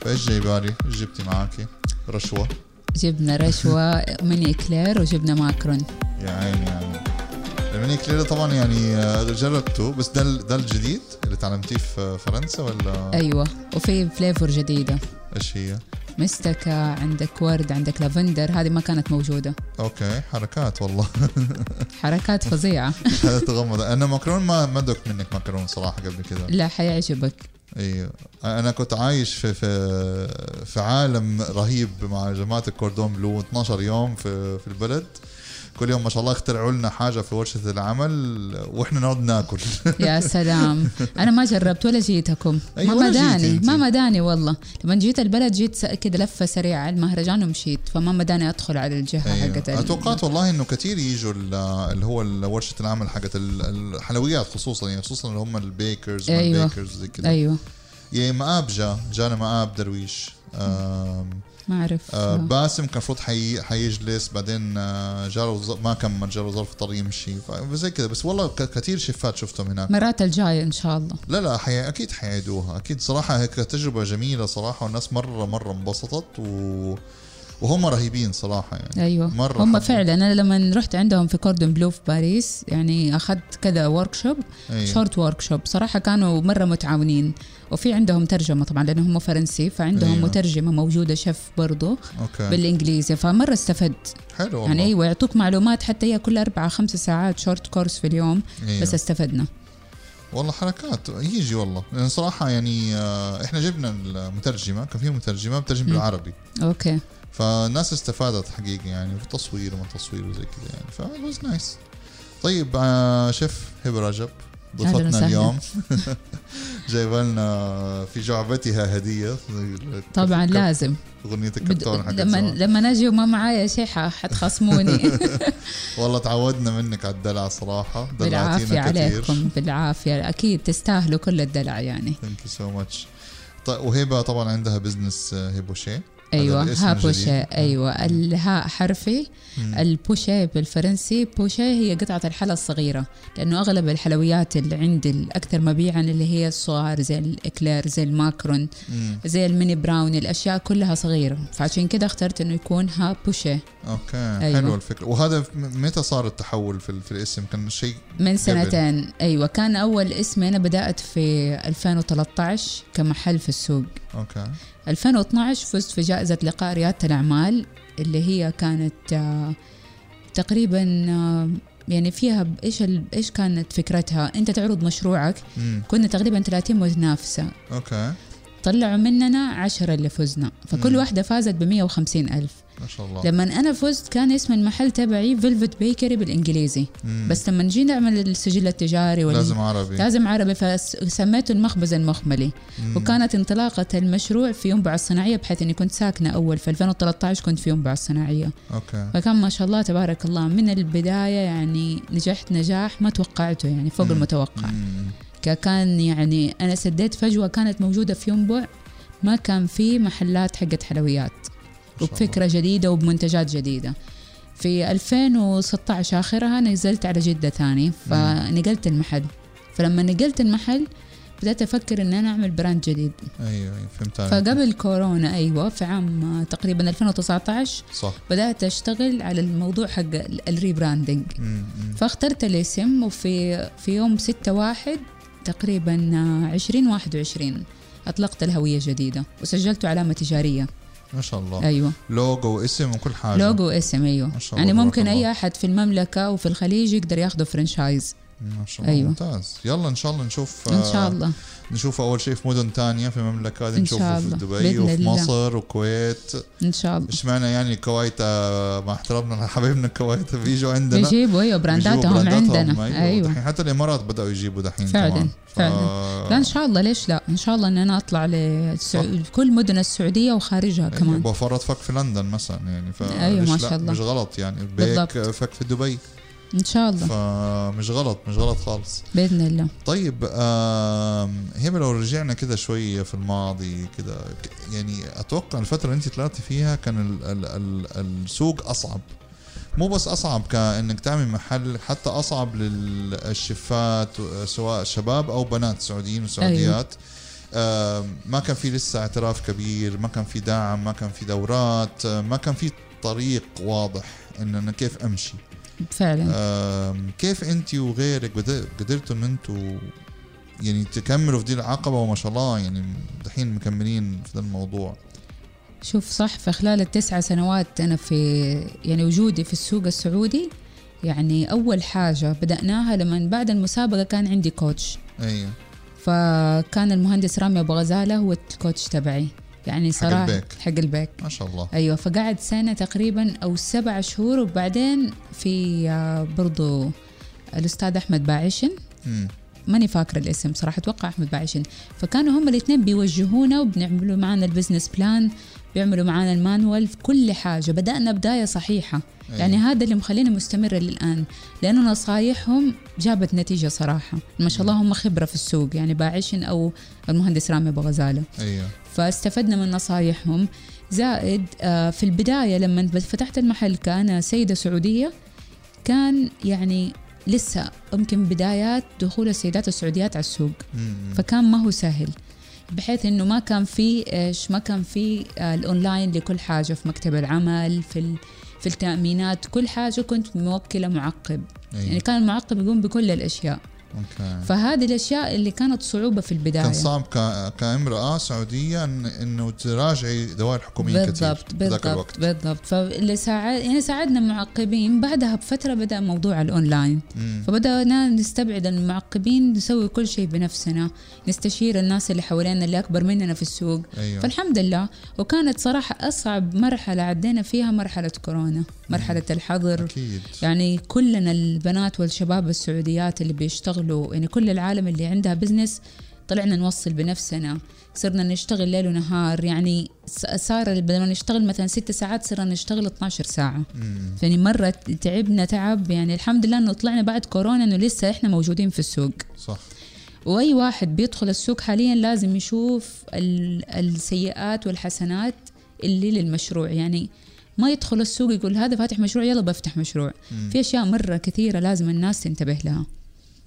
فايش جايبالي؟ إيش جبتي معاكي؟ رشوة. جبنا رشوة mini éclair وجبنا macaron. يا عيني يا عيني. ال mini éclair طبعا يعني آه، جربته بس ده ده الجديد؟ اللي تعلمتيه في فرنسا ولا؟ أيوة وفي flavor جديدة. إيش هي؟ مستكة عندك ورد عندك لافندر هذه ما كانت موجودة. okay حركات والله. حركات فظيعة. هذا تغمض. أنا macaron ما ما دقت منك macaron صراحة قبل كذا لا حيعجبك. أيوه أنا كنت عايش في في في عالم رهيب مع جماعة الكوردون بلو 12 يوم في في البلد. كل يوم ما شاء الله اخترعوا لنا حاجة في ورشة العمل وإحنا نقعد ناكل. يا سلام. أنا ما جربت ولا جيتكم. أيوة، ما مداني. ما مداني والله. لما جيت البلد جيت كده لفة سريعة المهرجان ومشيت. فما مداني أدخل على الجهة أيوة. حقت أتوقعت والله إنه كثير يجوا ال- اللي هو ورشة العمل حقت ال- الحلويات خصوصا يعني خصوصا اللي هم ال bakers أيوة. وال bakers زي كده. أيوه. يعني مآب جا جانا مآب درويش. ما أعرف. آه باسم كان المفروض حي... حيجلس بعدين آه جاله ز... ما كمل جاله ظرف اضطر يمشي. ف- زي كذا. بس والله ك... كثير شيفات شفتهم هناك. مرات الجاية إن شاء الله. لا لا حي... أكيد حيعيدوها. أكيد صراحة هيك تجربة جميلة صراحة والناس مرة مرة انبسطت و... وهم رهيبين صراحة يعني. أيوه. مرة هم حبوا. فعلا أنا لما رحت عندهم في Cordon Bleu في باريس يعني أخذت كذا workshop أيوة. short workshop صراحة كانوا مرة متعاونين. وفي عندهم ترجمة طبعا لأنهم هم فرنسي فعندهم أيوة. مترجمة موجودة شيف برضو okay. بالإنجليزي. فمرة استفدت. حلو والله. يعني أيوه يعطوك معلومات حتى هي كل أربع خمس ساعات short course في اليوم أيوة. بس استفدنا. والله حركات يجي والله. لأن صراحة يعني آه إحنا جبنا المترجمة كان في مترجمة بترجم. بالعربي. Okay. فالناس استفادت حقيقي يعني في تصوير وما تصوير وزي كذا يعني. ف was nice طيب آه شيف هبه رجب ضيفتنا. اليوم. جايبة لنا في جعبتها هدية. طبعا لازم. أغنية. الكرتون حقت لما. لما أجي وما معايا شيء حتخصموني. والله تعودنا منك على الدلع صراحة. بالعافية عليكم بالعافية. أكيد تستاهلوا كل الدلع يعني. Thank you so much طيب وهبه طبعا عندها business Ha Bouchée أيوه Ha. Bouchée أيوه. الهاء حرفي. ال bouchée بالفرنسي bouchée هي قطعة الحلا الصغيرة لأنه أغلب الحلويات اللي عندي الأكثر مبيعا اللي هي الصغار زي ال éclair زي ال macaron مم. زي ال mini brownie الأشياء كلها صغيرة. فعشان كده اخترت إنه يكون Ha Bouchée okay أيوة. حلوة الفكرة. وهذا متى صار التحول في, في الاسم؟ كان شيء من سنتين. أيوة كان أول اسمي أنا بدأت في 2013 كمحل في السوق. Okay. 2012 فزت في جائزة لقاء ريادة الأعمال اللي هي كانت آه، تقريبا آه، يعني فيها إيش ال- إيش كانت فكرتها؟ أنت تعرض مشروعك. مم. كنا تقريبا 30 متنافسة. Okay. طلعوا مننا 10 اللي فزنا. فكل مم. واحدة فازت ب 150 ألف. ما شاء الله. لما أنا فزت كان اسم المحل تبعي Velvet Bakery بالإنجليزي. مم. بس لما جينا نعمل السجل التجاري وال... لازم عربي. لازم عربي فسميته المخبز المخملي. مم. وكانت انطلاقة المشروع في ينبع الصناعية بحيث إني كنت ساكنة أول. في 2013 كنت في ينبع الصناعية okay. فكان ما شاء الله تبارك الله من البداية يعني نجحت نجاح ما توقعته يعني فوق مم. المتوقع. مم. كان يعني أنا سديت فجوة كانت موجودة في ينبع ما كان في محلات حقت حلويات. شاء وبفكرة جديدة وبمنتجات جديدة. في 2016 آخرها نزلت على جدة ثاني فنقلت المحل. فلما نقلت المحل بدأت أفكر إن أنا أعمل brand جديد. الله. أيوه أيوه فهمت عليك. فقبل كورونا أيوة في عام تقريبا 2019 صح. بدأت أشتغل على الموضوع حق ال- rebranding. فاخترت الاسم وفي في يوم 6 واحد تقريبا آه، 2021 أطلقت الهوية الجديدة وسجلته علامة تجارية. ما شاء الله. أيوة. لوجو واسم وكل حاجة. لوجو اسم أيوه. ما شاء يعني الله، ممكن تبارك أي. أحد في المملكة وفي الخليج يقدر ياخذه فرنشايز ما شاء الله أيوة. ممتاز. يلا إن شاء الله نشوف إن آه، شاء الله. نشوف أول شيء في مدن تانية في المملكة إن نشوفه في. دبي وفي الله. مصر وكويت. إن شاء الله. اشمعنى يعني الكويت؟ آه، مع احترامنا لحبايبنا الكويت بيجوا عندنا. بيجيبوا أيوه برانداتهم عندنا. أيوه. دحين حتى الإمارات بدأوا يجيبوا دحين فعلاً، كمان. فعلاً. لا إن شاء الله. ليش لا؟ إن شاء الله إن أنا أطلع للسعود كل مدن السعودية وخارجها كمان. يبقى فرط فك في لندن مثلا يعني ف أيوة، ما شاء؟ الله. مش غلط يعني. بيك بالضبط. فك في دبي. إن شاء الله. فمش غلط مش غلط خالص. بإذن الله. طيب هبه لو رجعنا كده شوية في الماضي كده. يعني أتوقع الفترة اللي أنت طلعتي فيها كان ال ال ال السوق أصعب. مو بس أصعب كأنك تعمل محل حتى أصعب للشفات سواء شباب أو بنات سعوديين وسعوديات. آه، ما كان في لسه اعتراف كبير ما كان في دعم ما كان في دورات ما كان في طريق واضح ان أنا كيف أمشي. فعلا. كيف انت وغيرك قدرتوا ان أنتوا يعني تكملوا في دي العقبة وما شاء الله يعني دحين مكملين في ذا الموضوع؟ شوف صح في خلال التسعة سنوات أنا في يعني وجودي في السوق السعودي يعني أول حاجة بدأناها لما بعد المسابقة كان عندي coach أيوه. فكان المهندس رامي أبو غزالة هو ال coach تبعي. يعني حق صراحة البيك. حق البيك ما شاء الله أيوة فقعد سنة تقريبا أو سبع شهور وبعدين في آه، برضو الأستاذ أحمد باعشن. ماني فاكرة الاسم صراحة أتوقع أحمد باعشن فكانوا هم الاثنين بيوجهونا وبنعملوا معانا ال business plan بيعملوا معانا ال manual في كل حاجة. بدأنا بداية صحيحة. أيوة. يعني هذا اللي مخلينا مستمرة للآن. لأنه نصايحهم جابت نتيجة صراحة. ما شاء الله هم خبرة في السوق. يعني باعشن أو المهندس رامي أبو غزالة. أيوه فاستفدنا من نصايحهم. زائد آه، في البداية لما فتحت المحل كأنا سيدة سعودية كان يعني لسه يمكن بدايات دخول السيدات السعوديات على السوق. مم. فكان ما هو سهل بحيث إنه ما كان في إيش ما كان في آه، الأونلاين لكل حاجة في مكتب العمل في في التأمينات كل حاجة كنت موكلة معقب. يعني أيوه كان المعقب يقوم بكل الأشياء. okay فهذه الأشياء اللي كانت صعوبة في البداية. كان صعب ك... كأمرأة سعودية إن... إنه تراجعي دوائر حكومية كثير بالضبط في ذاك الوقت. بالضبط. بالضبط فاللي ساعد يعني ساعدنا المعقبين. بعدها بفترة بدأ موضوع الأونلاين. مم. فبدأنا نستبعد المعقبين نسوي كل شيء بنفسنا نستشير الناس اللي حوالينا اللي أكبر مننا في السوق. أيوه. فالحمد لله. وكانت صراحة أصعب مرحلة عدينا فيها مرحلة كورونا مرحلة الحظر. أكيد. يعني كلنا البنات والشباب السعوديات اللي بيشتغلوا يعني كل العالم اللي عندها بزنس طلعنا نوصل بنفسنا. صرنا نشتغل ليل ونهار. يعني صار بدل ما نشتغل مثلا ست ساعات صرنا نشتغل 12 ساعة. يعني مرة تعبنا تعب. يعني الحمد لله إنه طلعنا بعد كورونا إنه لسه إحنا موجودين في السوق. صح. وأي واحد بيدخل السوق حاليا لازم يشوف ال- السيئات والحسنات اللي للمشروع. يعني ما يدخل السوق يقول هذا فاتح مشروع يلا بفتح مشروع. مم. في أشياء مرة كثيرة لازم الناس تنتبه لها.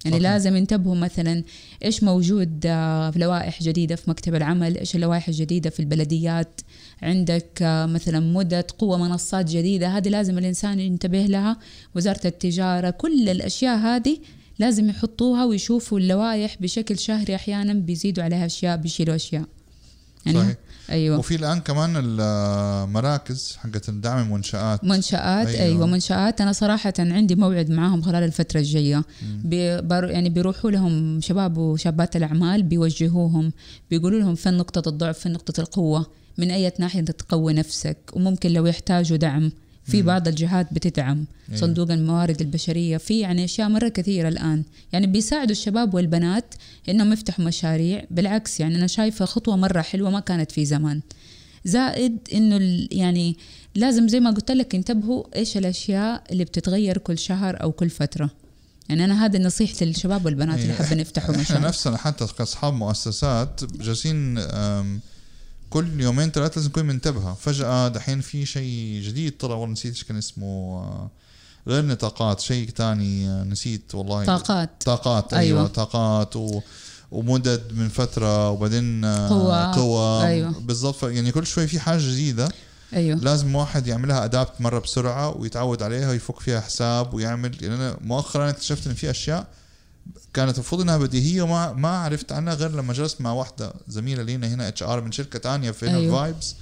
يعني صحيح. لازم ينتبهوا مثلا إيش موجود آه، في لوائح جديدة في مكتب العمل إيش اللوائح الجديدة في البلديات عندك آه، مثلا مدة قوة منصات جديدة هذه لازم الإنسان ينتبه لها وزارة التجارة كل الأشياء هذه لازم يحطوها ويشوفوا اللوائح بشكل شهري أحيانا بيزيدوا عليها أشياء بيشيلوا أشياء يعني صحيح. أيوة. وفي الآن كمان المراكز حقت الدعم المنشآت منشآت أيوة. أيوة. منشآت. أنا صراحة عندي موعد معاهم خلال بي بر- يعني بيروحوا لهم شباب وشابات الأعمال بيوجهوهم بيقولوا لهم فين نقطة الضعف فين نقطة القوة من أي ناحية أنت تقوي نفسك وممكن لو يحتاجوا دعم. في بعض الجهات بتدعم أيوة. صندوق الموارد البشرية. في يعني أشياء مرة كثيرة الآن. يعني بيساعدوا الشباب والبنات إنهم يفتحوا مشاريع. بالعكس يعني أنا شايفة خطوة مرة حلوة ما كانت في زمان. زائد إنه يعني لازم زي ما قلت لك انتبهوا إيش الأشياء اللي بتتغير كل شهر أو كل فترة. يعني أنا هذه نصيحتي للشباب والبنات اللي أيوة. حابين يفتحوا إحنا مشاريع. نفسنا حتى كأصحاب مؤسسات جالسين كل يومين ثلاثة لازم نكون منتبهة فجأة دحين في شيء جديد طلع والله نسيت إيش كان اسمه. آه، غير نطاقات شيء تاني آه، نسيت والله. طاقات. طاقات أيوه, أيوة. طاقات و ومدد من فترة وبعدين آه، قوة. قوة. أيوة. بالضبط. يعني كل شوي في حاجة جديدة. أيوه. لازم واحد يعملها adapt مرة بسرعة ويتعود عليها ويفك فيها حساب ويعمل. يعني أنا مؤخرا اكتشفت إن في أشياء كانت المفروض إنها بديهيه وما ما عرفت عنها غير لما جلست مع واحدة زميلة لينا هنا HR من شركة تانية في أيوة. vibes.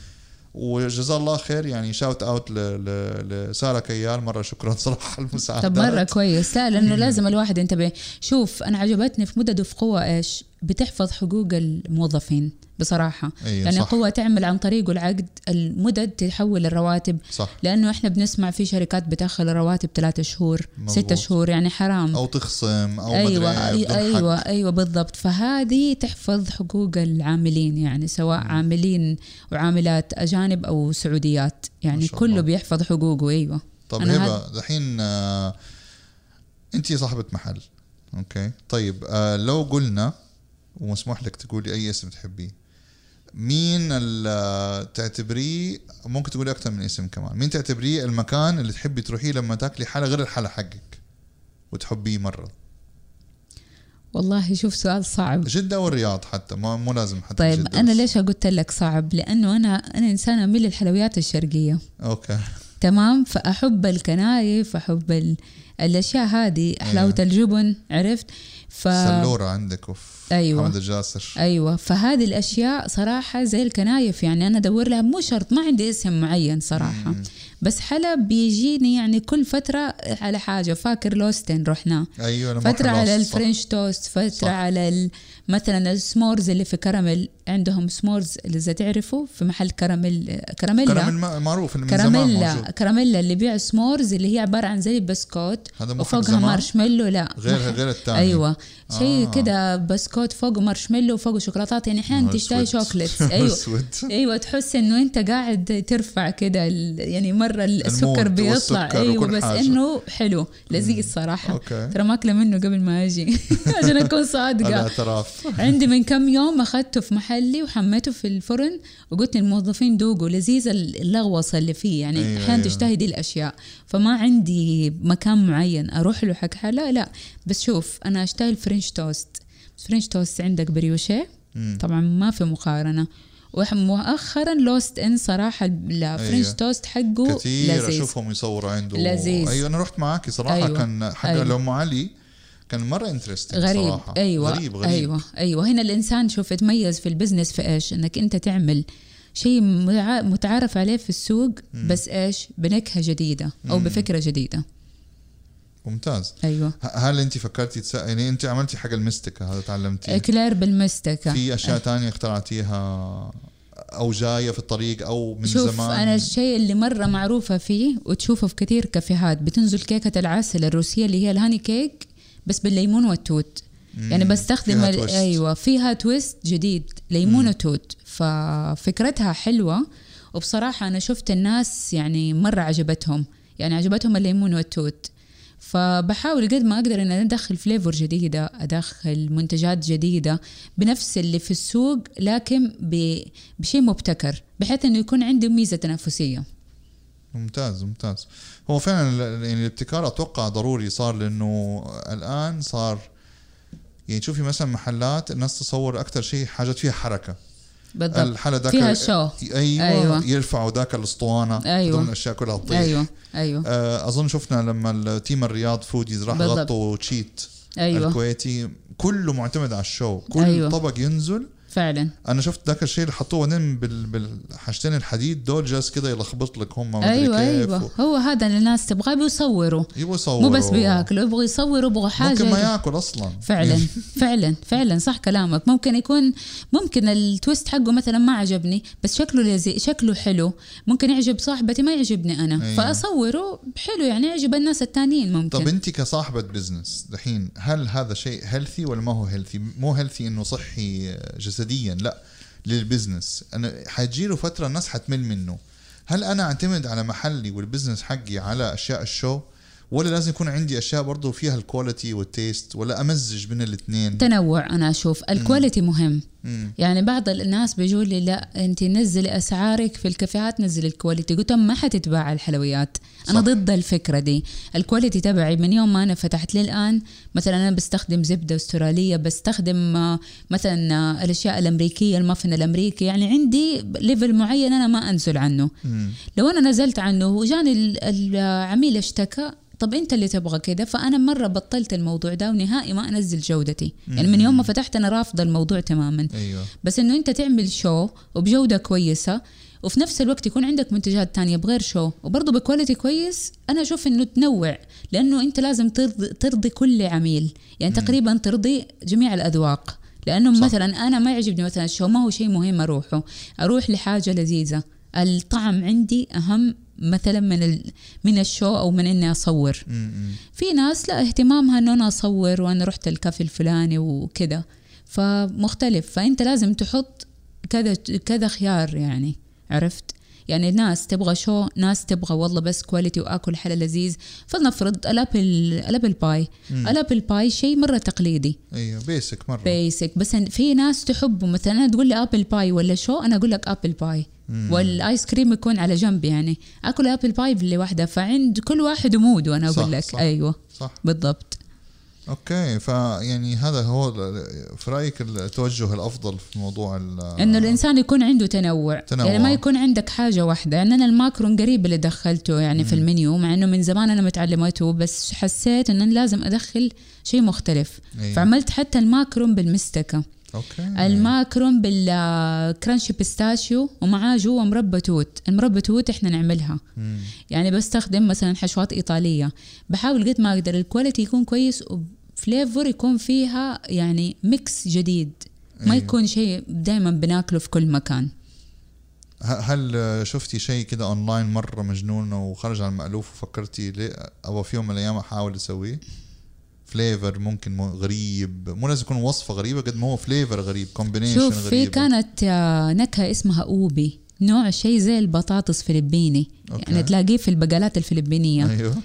وجزاه الله خير يعني شاوت اوت لساره كيال مرة شكرا صراحة على المساعده طب مرة كويس. لا لأنه لازم الواحد ينتبه. شوف أنا عجبتني في مدد وفي قوة إيش؟ بتحفظ حقوق الموظفين بصراحة. أيوه يعني صح قوه تعمل عن طريقه العقد المدد تحول الرواتب. صح. لأنه إحنا بنسمع في شركات بتاخر الرواتب ثلاثة شهور مظبوط. ستة شهور يعني حرام. أو تخصم أو أيوه بدون أيوه. أيوه بالضبط. فهذه تحفظ حقوق العاملين يعني سواء عاملين وعاملات أجانب أو سعوديات. يعني كله الله. بيحفظ حقوقه أيوه. طب هبة دحين آه انت صاحبة محل أوكي. طيب آه لو قلنا ومسموح لك تقولي أي اسم تحبيه. مين تعتبريه ممكن تقولي أكثر من اسم كمان. مين تعتبريه المكان اللي تحبي تروحيه لما تاكلي حلا غير الحلا حقك وتحبيه مرة؟ والله شوف سؤال صعب. جدة والرياض حتى ما مو لازم حتى طيب جدة أنا بس. ليش قلت لك صعب؟ لأنه أنا أنا إنسانة اميل للحلويات الشرقية. أوكي. تمام فأحب الكنايف احب ال... الأشياء هذه حلاوة أيوة. الجبن عرفت ف سلورة عندك أوف أيوة. محمد الجاسر أيوه فهذه الأشياء صراحة زي الكنايف يعني أنا أدور لها مو شرط ما عندي اسم معين صراحة مم. بس حلب بيجيني يعني كل فترة على حاجة فاكر لوستن رحنا أنا ما فترة أحب على. الفرنش توست فترة صح. على مثلا ال s'mores اللي في كراميل عندهم s'mores اللي إذا تعرفوا في محل كراميل كراميلا. كراميل معروف من زمان كراميلا موجود. كراميلا اللي يبيع s'mores اللي هي عبارة عن زي بسكوت وفوقها زمان؟ مارشميلو لا. غير غير الثاني أيوه. شيء آه. كده بسكوت فوقه مارشميلو وفوقه شوكولاتات يعني إحيانا. chocolates. نهار أيوه. أيوه تحس إنه أنت قاعد ترفع كده يعني مرة السكر بيطلع. أيوه بس حاجة. إنه حلو لذيذ صراحة okay. ترى ماكلة منه قبل ما أجي. عشان أكون صادقة. عندي من كم يوم أخذته في محلي وحميته في الفرن وقلت للموظفين دوقوا لذيذ اللغوصه اللي فيه يعني أيوة، أحيانا أيوة. تشتهي دي الأشياء فما عندي مكان معين أروح له حق حلا لا بس شوف أنا أشتهي ال French toast French toast عندك Briochet. طبعا ما في مقارنة ومؤخرا Lost Inn صراحة ال French أيوة. توست حقه كثير لذيذ أشوفهم يصوروا عنده لذيذ. أيوه أنا رحت معاكي صراحة أيوة. أيوة. كان حق أيوة. أيوة. ام علي كان مرة interesting غريب. صراحة. أيوه غريب غريب. أيوه أيوه. هنا الإنسان شوف يتميز في ال business في إيش؟ إنك أنت تعمل شيء متع- متعارف عليه في السوق بس إيش؟ بنكهة جديدة أو مم. بفكرة جديدة. ممتاز. أيوه. هل أنت فكرتي تس... يعني أنت عملتي حق المستكه هذا تعلمتيه؟ éclair بالمستكه في أشياء تانية اخترعتيها أو جاية في الطريق أو من شوف زمان؟ أنا الشيء اللي مرة معروفة فيه وتشوفه في كثير كافيهات بتنزل كيكة العسل الروسية اللي هي ال honey cake بس بالليمون والتوت. يعني بستخدم فيها. أيوه فيها twist جديد ليمون وتوت. ففكرتها حلوة وبصراحة أنا شفت الناس يعني مرة عجبتهم. يعني عجبتهم الليمون والتوت. فبحاول قد ما أقدر إن أدخل flavor جديدة أدخل منتجات جديدة بنفس اللي في السوق لكن بشيء مبتكر بحيث إنه يكون عندي ميزة تنافسية. ممتاز ممتاز هو فعلا يعني الابتكار أتوقع ضروري صار لأنه الآن صار يعني تشوفي مثلا محلات الناس تصور أكثر شيء حاجات فيها حركة بالضبط الحلا ذاك فيها شو. أيوه, أيوة. أيوة. يرفعوا ذاك الأسطوانة أيوة. هذول الأشياء كلها تطيح أيوه أيوه آه، أظن شفنا لما التيم الرياض فوديز راح. غطوا تشيت أيوه الكويتي كله معتمد على الشو كل أيوة. أيوة. طبق ينزل فعلا. أنا شفت ذاك الشيء اللي حطوه بال- بالحاجتين الحديد دول جالس كده يلخبط لك هم أيوه أيوه. هو هذا اللي الناس تبغاه بيصوروا يبغوا يصوروا مو بس بياكلوا يبغوا يصوروا يبغوا حاجة. ممكن ما ياكل أصلا. فعلا فعلا فعلا صح كلامك. ممكن يكون ممكن ال twist حقه مثلا ما عجبني بس شكله لذيذ شكله حلو. ممكن يعجب صاحبتي ما يعجبني أنا. أيوة. فأصوره حلو يعني يعجب الناس التانيين ممكن. طب أنت كصاحبة business دحين هل هذا شيء healthy ولا ما هو healthy؟ مو healthy إنه صحي جسديا لا لل business. أنا حتجيله فترة الناس حتمل منه. هل أنا أعتمد على محلي وال business حقي على أشياء ال show؟ ولا لازم يكون عندي أشياء برضو فيها ال quality وال taste ولا أمزج بين الاثنين تنوع أنا أشوف. ال quality مهم. مم. يعني بعض الناس بيقول لي لا انت نزلي أسعارك في الكافيهات نزلي ال quality. قلت ما حتتباع الحلويات. أنا صح. ضد الفكرة دي. ال quality تبعي من يوم ما أنا فتحت للان مثلا أنا بستخدم زبدة أسترالية بستخدم آه، مثلا آه، الأشياء الأمريكية المافن الأمريكي. يعني عندي level معين أنا ما أنزل عنه. مم. لو أنا نزلت عنه وجاني ال- العميل اشتكى طب أنت اللي تبغى كده؟ فأنا مرة بطلت الموضوع ده ونهائي ما أنزل جودتي. يعني من يوم ما فتحت أنا رافضة الموضوع تماما. أيوه. بس إنه أنت تعمل show وبجودة كويسة وفي نفس الوقت يكون عندك منتجات تانية بغير show وبرضه ب quality كويس أنا أشوف إنه تنوع لأنه أنت لازم ترضي, ترضي كل عميل. يعني تقريبا ترضي جميع الأذواق. لأنه صح. مثلا أنا ما يعجبني مثلا ال show ما هو شيء مهم أروحه. أروح لحاجة لذيذة. الطعم عندي أهم مثلا من ال... من ال show أو من إني أصور. مم. في ناس لا اهتمامها إنه أنا أصور وأنا رحت الكافي الفلاني وكذا فمختلف. فأنت لازم تحط كذا كذا خيار يعني عرفت؟ يعني ناس تبغى show ناس تبغى والله بس quality وآكل حلا لذيذ. فلنفرض ال apple ال apple pie مم. ال apple pie شيء مرة تقليدي. أيوه basic مرة. basic بس في ناس تحبه مثلا تقول لي apple pie ولا show أنا أقول لك أبل باي مم. والآيس كريم يكون على جنب يعني. أكل apple pie لوحدة. فعند كل واحد موده أنا صح، أقول لك. صح. أيوه. صح. بالضبط. أوكي فيعني هذا هو في رأيك التوجه الأفضل في موضوع إنه الإنسان يكون عنده تنوع. تنوع. يعني ما يكون عندك حاجة واحدة يعني أنا الماكرون قريب اللي دخلته يعني في المنيو مع إنه من زمان أنا متعلمته بس حسيت انه لازم أدخل شيء مختلف أيوة. فعملت حتى الماكرون بالمستكة أوكي. الماكرون بال crunchy pistachio ومعاه جوا مربى توت. المربى توت إحنا نعملها. مم. يعني بستخدم مثلا حشوات إيطالية. بحاول قد ما أقدر ال quality يكون كويس و flavor يكون فيها يعني mix جديد. ما أيوة. يكون شيء دائما بناكله في كل مكان. هل شفتي شيء كده اونلاين مرة مجنون وخرج عن المألوف وفكرتي ليه؟ أو في يوم من الأيام أحاول أسويه؟ flavor ممكن غريب. مو لازم يكون وصفة غريبة قد ما هو flavor غريب combination شوف في غريب كانت آه، نكهة اسمها أوبي. نوع شيء زي البطاطس فلبيني. أوكي. يعني تلاقيه في البقالات الفلبينية. أيوه.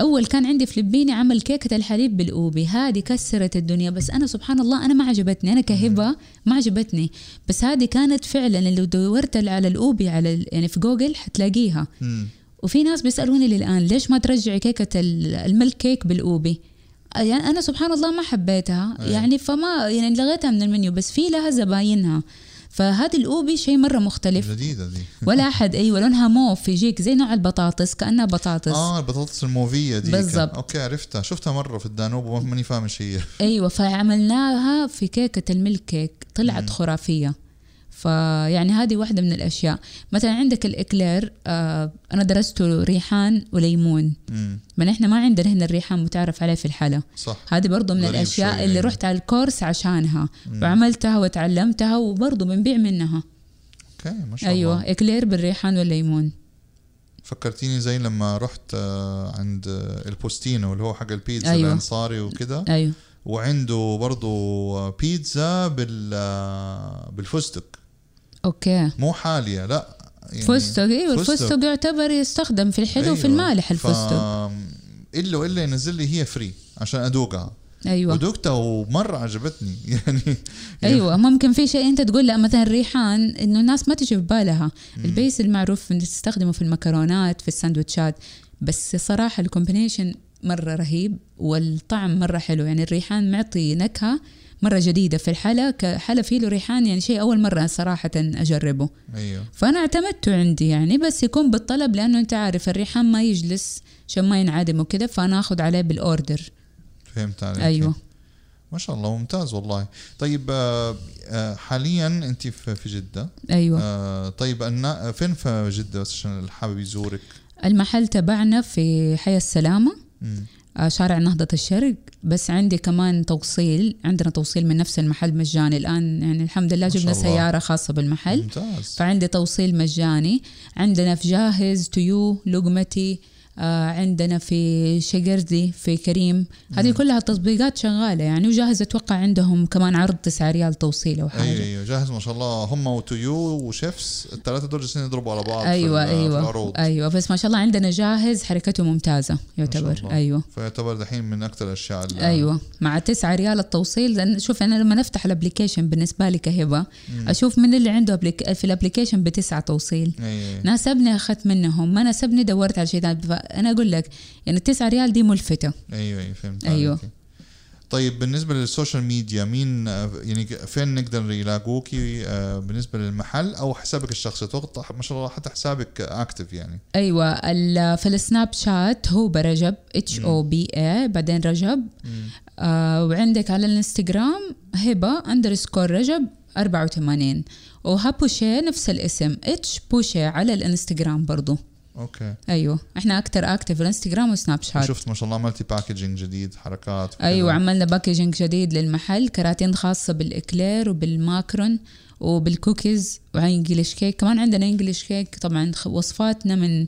أول كان عندي فلبيني عمل كيكة الحليب بالأوبي. هذه كسرت الدنيا. بس أنا سبحان الله أنا ما عجبتني. أنا كهبة ما عجبتني. بس هذه كانت فعلا لو دورت على الأوبي على يعني في جوجل حتلاقيها. وفي ناس بيسألوني للآن ليش ما ترجعي كيكة ال- ال milk cake بالأوبي؟ يعني أنا سبحان الله ما حبيتها. أي. يعني فما يعني لغيتها من المنيو بس في لها زباينها. فهذه الأوبي شيء مرة مختلف. جديدة دي. ولا أحد أيوه لونها موف يجيك زي نوع البطاطس كأنها بطاطس. آه البطاطس الموفية دي. بالضبط. أوكي عرفتها. شفتها مرة في الدانوب وماني فاهم إيش هي. أيوه فعملناها في كيكة ال milk cake. طلعت مم. خرافية. فيعني هذه واحدة من الأشياء. مثلا عندك ال éclair آه أنا درسته ريحان وليمون. مم. ما إحنا ما عندنا هنا الريحان متعرف عليه في الحلا صح. هذه برضو من شوي اللي يعني. رحت على ال course عشانها. مم. وعملتها وتعلمتها وبرضو بنبيع منها. أوكي ما شاء أيوه الله. éclair بالريحان والليمون. فكرتيني زي لما رحت آه، عند آه، البوستينو اللي هو حق البيتزا أيوة. الأنصاري وكده. أيوه. وعنده برضو بيتزا بال آه، بالفستق. okay مو حالية لا يعني فستق أيوه فستق. الفستق يعتبر يستخدم في الحلو وفي أيوة. المالح الفستق. إلا الا ينزل لي هي free عشان أدوقها أيوه ودوقتها ومرة عجبتني يعني أيوه ممكن في شيء أنت تقول لا مثلا الريحان إنه الناس ما تجي في بالها. البيس المعروف إن تستخدمه في المكرونات في الساندوتشات بس صراحة الكومبينيشن مرة رهيب والطعم مرة حلو. يعني الريحان معطي نكهة مرة جديدة في الحلا كحلا فيه له ريحان يعني شيء أول مرة صراحة أجربه. أيوه. فأنا اعتمدته عندي يعني بس يكون بالطلب لأنه أنت عارف الريحان ما يجلس عشان ما ينعدم وكده فأنا آخذ عليه بالأوردر. فهمت عليك. أيوه. ما شاء الله ممتاز والله. طيب آه، آه، حاليا أنت في جدة. أيوه. آه، طيب النا- فين في جدة؟ عشان اللي حابب يزورك. المحل تبعنا في حي السلامة. شارع نهضة الشرق. بس عندي كمان توصيل عندنا توصيل من نفس المحل مجاني. الآن يعني الحمد لله جبنا الله. سيارة خاصة بالمحل. ممتاز. فعندي توصيل مجاني. عندنا في جاهز تيو لقمتي آه عندنا في شقردي في كريم. هذه كلها تطبيقات شغالة يعني وجاهز أتوقع عندهم كمان عرض 9 ريال توصيل أو حاجة. أيوه أيوه جاهز ما شاء الله. هم وتويو وشيفس الثلاثة دول جالسين يضربوا على بعض أيوة في, ال- في أيوة العروض. أيوة. بس ما شاء الله عندنا جاهز حركته ممتازة يعتبر. أيوة. فيعتبر دحين من أكثر الأشياء أيوه. مع 9 ريال التوصيل لأن شوف أنا لما نفتح ال application بالنسبة لي كهبة أشوف من اللي عنده. في ال application بتسعة توصيل. أيوه ناسبني أخذت منهم. ما ناسبني دورت على شيء فانا أقول لك يعني التسعة ريال دي ملفتة. أيوه أيوه فهمت أيوة. عليكي. طيب بالنسبة لل social media مين آه، يعني فين نقدر يلاقوكي آه، بالنسبة للمحل أو حسابك الشخصي؟ أتوقع ما شاء الله حتى حسابك active يعني. أيوه في السناب شات هو برجب اتش أو بي اي بعدين رجب. آه وعندك على الإنستغرام هبة underscore رجب 84 وهابوشي نفس الاسم H بوشي على الإنستغرام برضو. okay أيوه. إحنا أكتر active الانستغرام وسناب شات شفت ما شاء الله عملتي packaging جديد حركات وكذا. أيوه عملنا packaging جديد للمحل كراتين خاصة بالإكلير وبالماكرون وبال cookies و English cake كمان عندنا English cake طبعا وصفاتنا من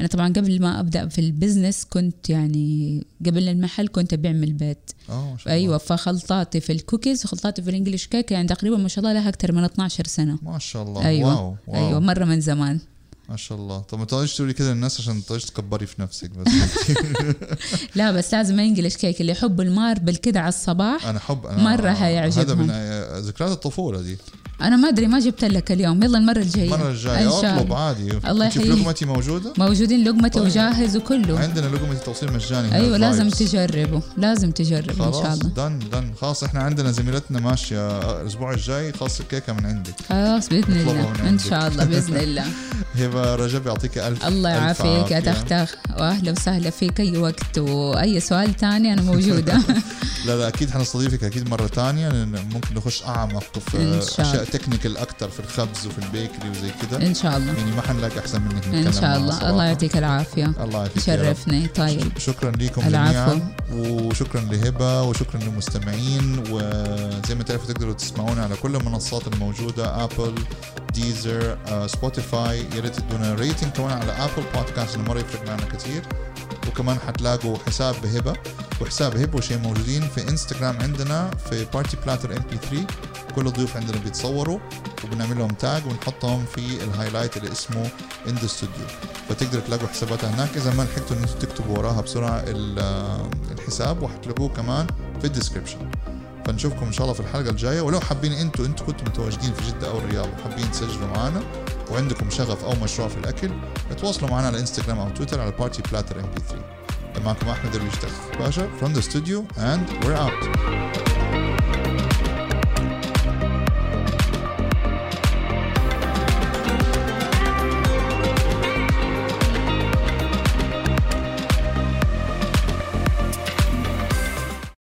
أنا طبعا قبل ما أبدأ في ال business كنت يعني قبل المحل كنت أبيع من البيت. آه أيوه فخلطاتي في الكوكيز وخلطاتي في ال English cake يعني تقريبا ما شاء الله لها أكثر من 12 سنة. ما شاء الله. أيوه. wow wow. أيوه مرة من زمان. ما شاء الله. طب ما تقعديش تقولي كده للناس عشان تقعديش تكبري في نفسك بس. لا بس لازم English cake اللي يحب ال marble كده على الصباح أنا حب أنا مرة هذا هيعجبهم. من آه، ذكريات الطفولة دي. أنا ما أدري ما جبت لك اليوم يلا المرة الجاية المرة الجاية أطلب الله. عادي الله يحييك. لقمتي موجودة موجودين لقمتي طيب. وجاهز وكله عندنا لقمة توصيل مجاني أيوه لازم. تجربوا لازم تجربوا إن شاء خلاص الله دن دن خلاص إحنا عندنا زميلتنا ماشية الأسبوع الجاي خاص الكيكه من عندك خلاص بإذن الله إن. شاء الله بإذن الله هبة رجب يعطيك ألف الله يعافيك يا عافية. تختخ وأهلا وسهلا فيك أي وقت وأي سؤال تاني أنا موجودة لا لا أكيد حنستضيفك أكيد مرة لأن ممكن نخش أعمق في إن شاء أشياء. technical أكثر في الخبز وفي ال bakery وزي كده. إن شاء الله. يعني ما حنلاقي أحسن منك نتكلم إن شاء الله. الله يعطيك العافية. الله يعافيك رب. شرفني طيب. شكرا لكم. جميعا وشكرا لهبة وشكرا للمستمعين وزي ما تعرفوا تقدروا تسمعونا على كل المنصات الموجودة Apple Deezer Spotify يا ريت تدونا rating كمان على Apple Podcast إنه مرة يفرق معنا كثير. وكمان حتلاقوا حساب بهبه وحساب هبه وشيء موجودين في انستغرام عندنا في Party Platter MP3 كل الضيوف عندنا بيتصوروا وبنعمل لهم tag ونحطهم في ال highlight اللي اسمه in the studio فتقدروا تلاقوا حساباتها هناك. إذا ما لحقتوا إن أنتم تكتبوا وراها بسرعة ال- الحساب وحتلاقوه كمان في ال description فنشوفكم إن شاء الله في الحلقة الجاية. ولو حابين أنتوا أنتوا كنتوا متواجدين في جدة أو الرياض وحابين تسجلوا معنا وعندكم شغف أو مشروع في الأكل تواصلوا معنا على انستغرام أو تويتر على Party Platter MP3 معكم أحمد درويش باشا from the studio and we're out.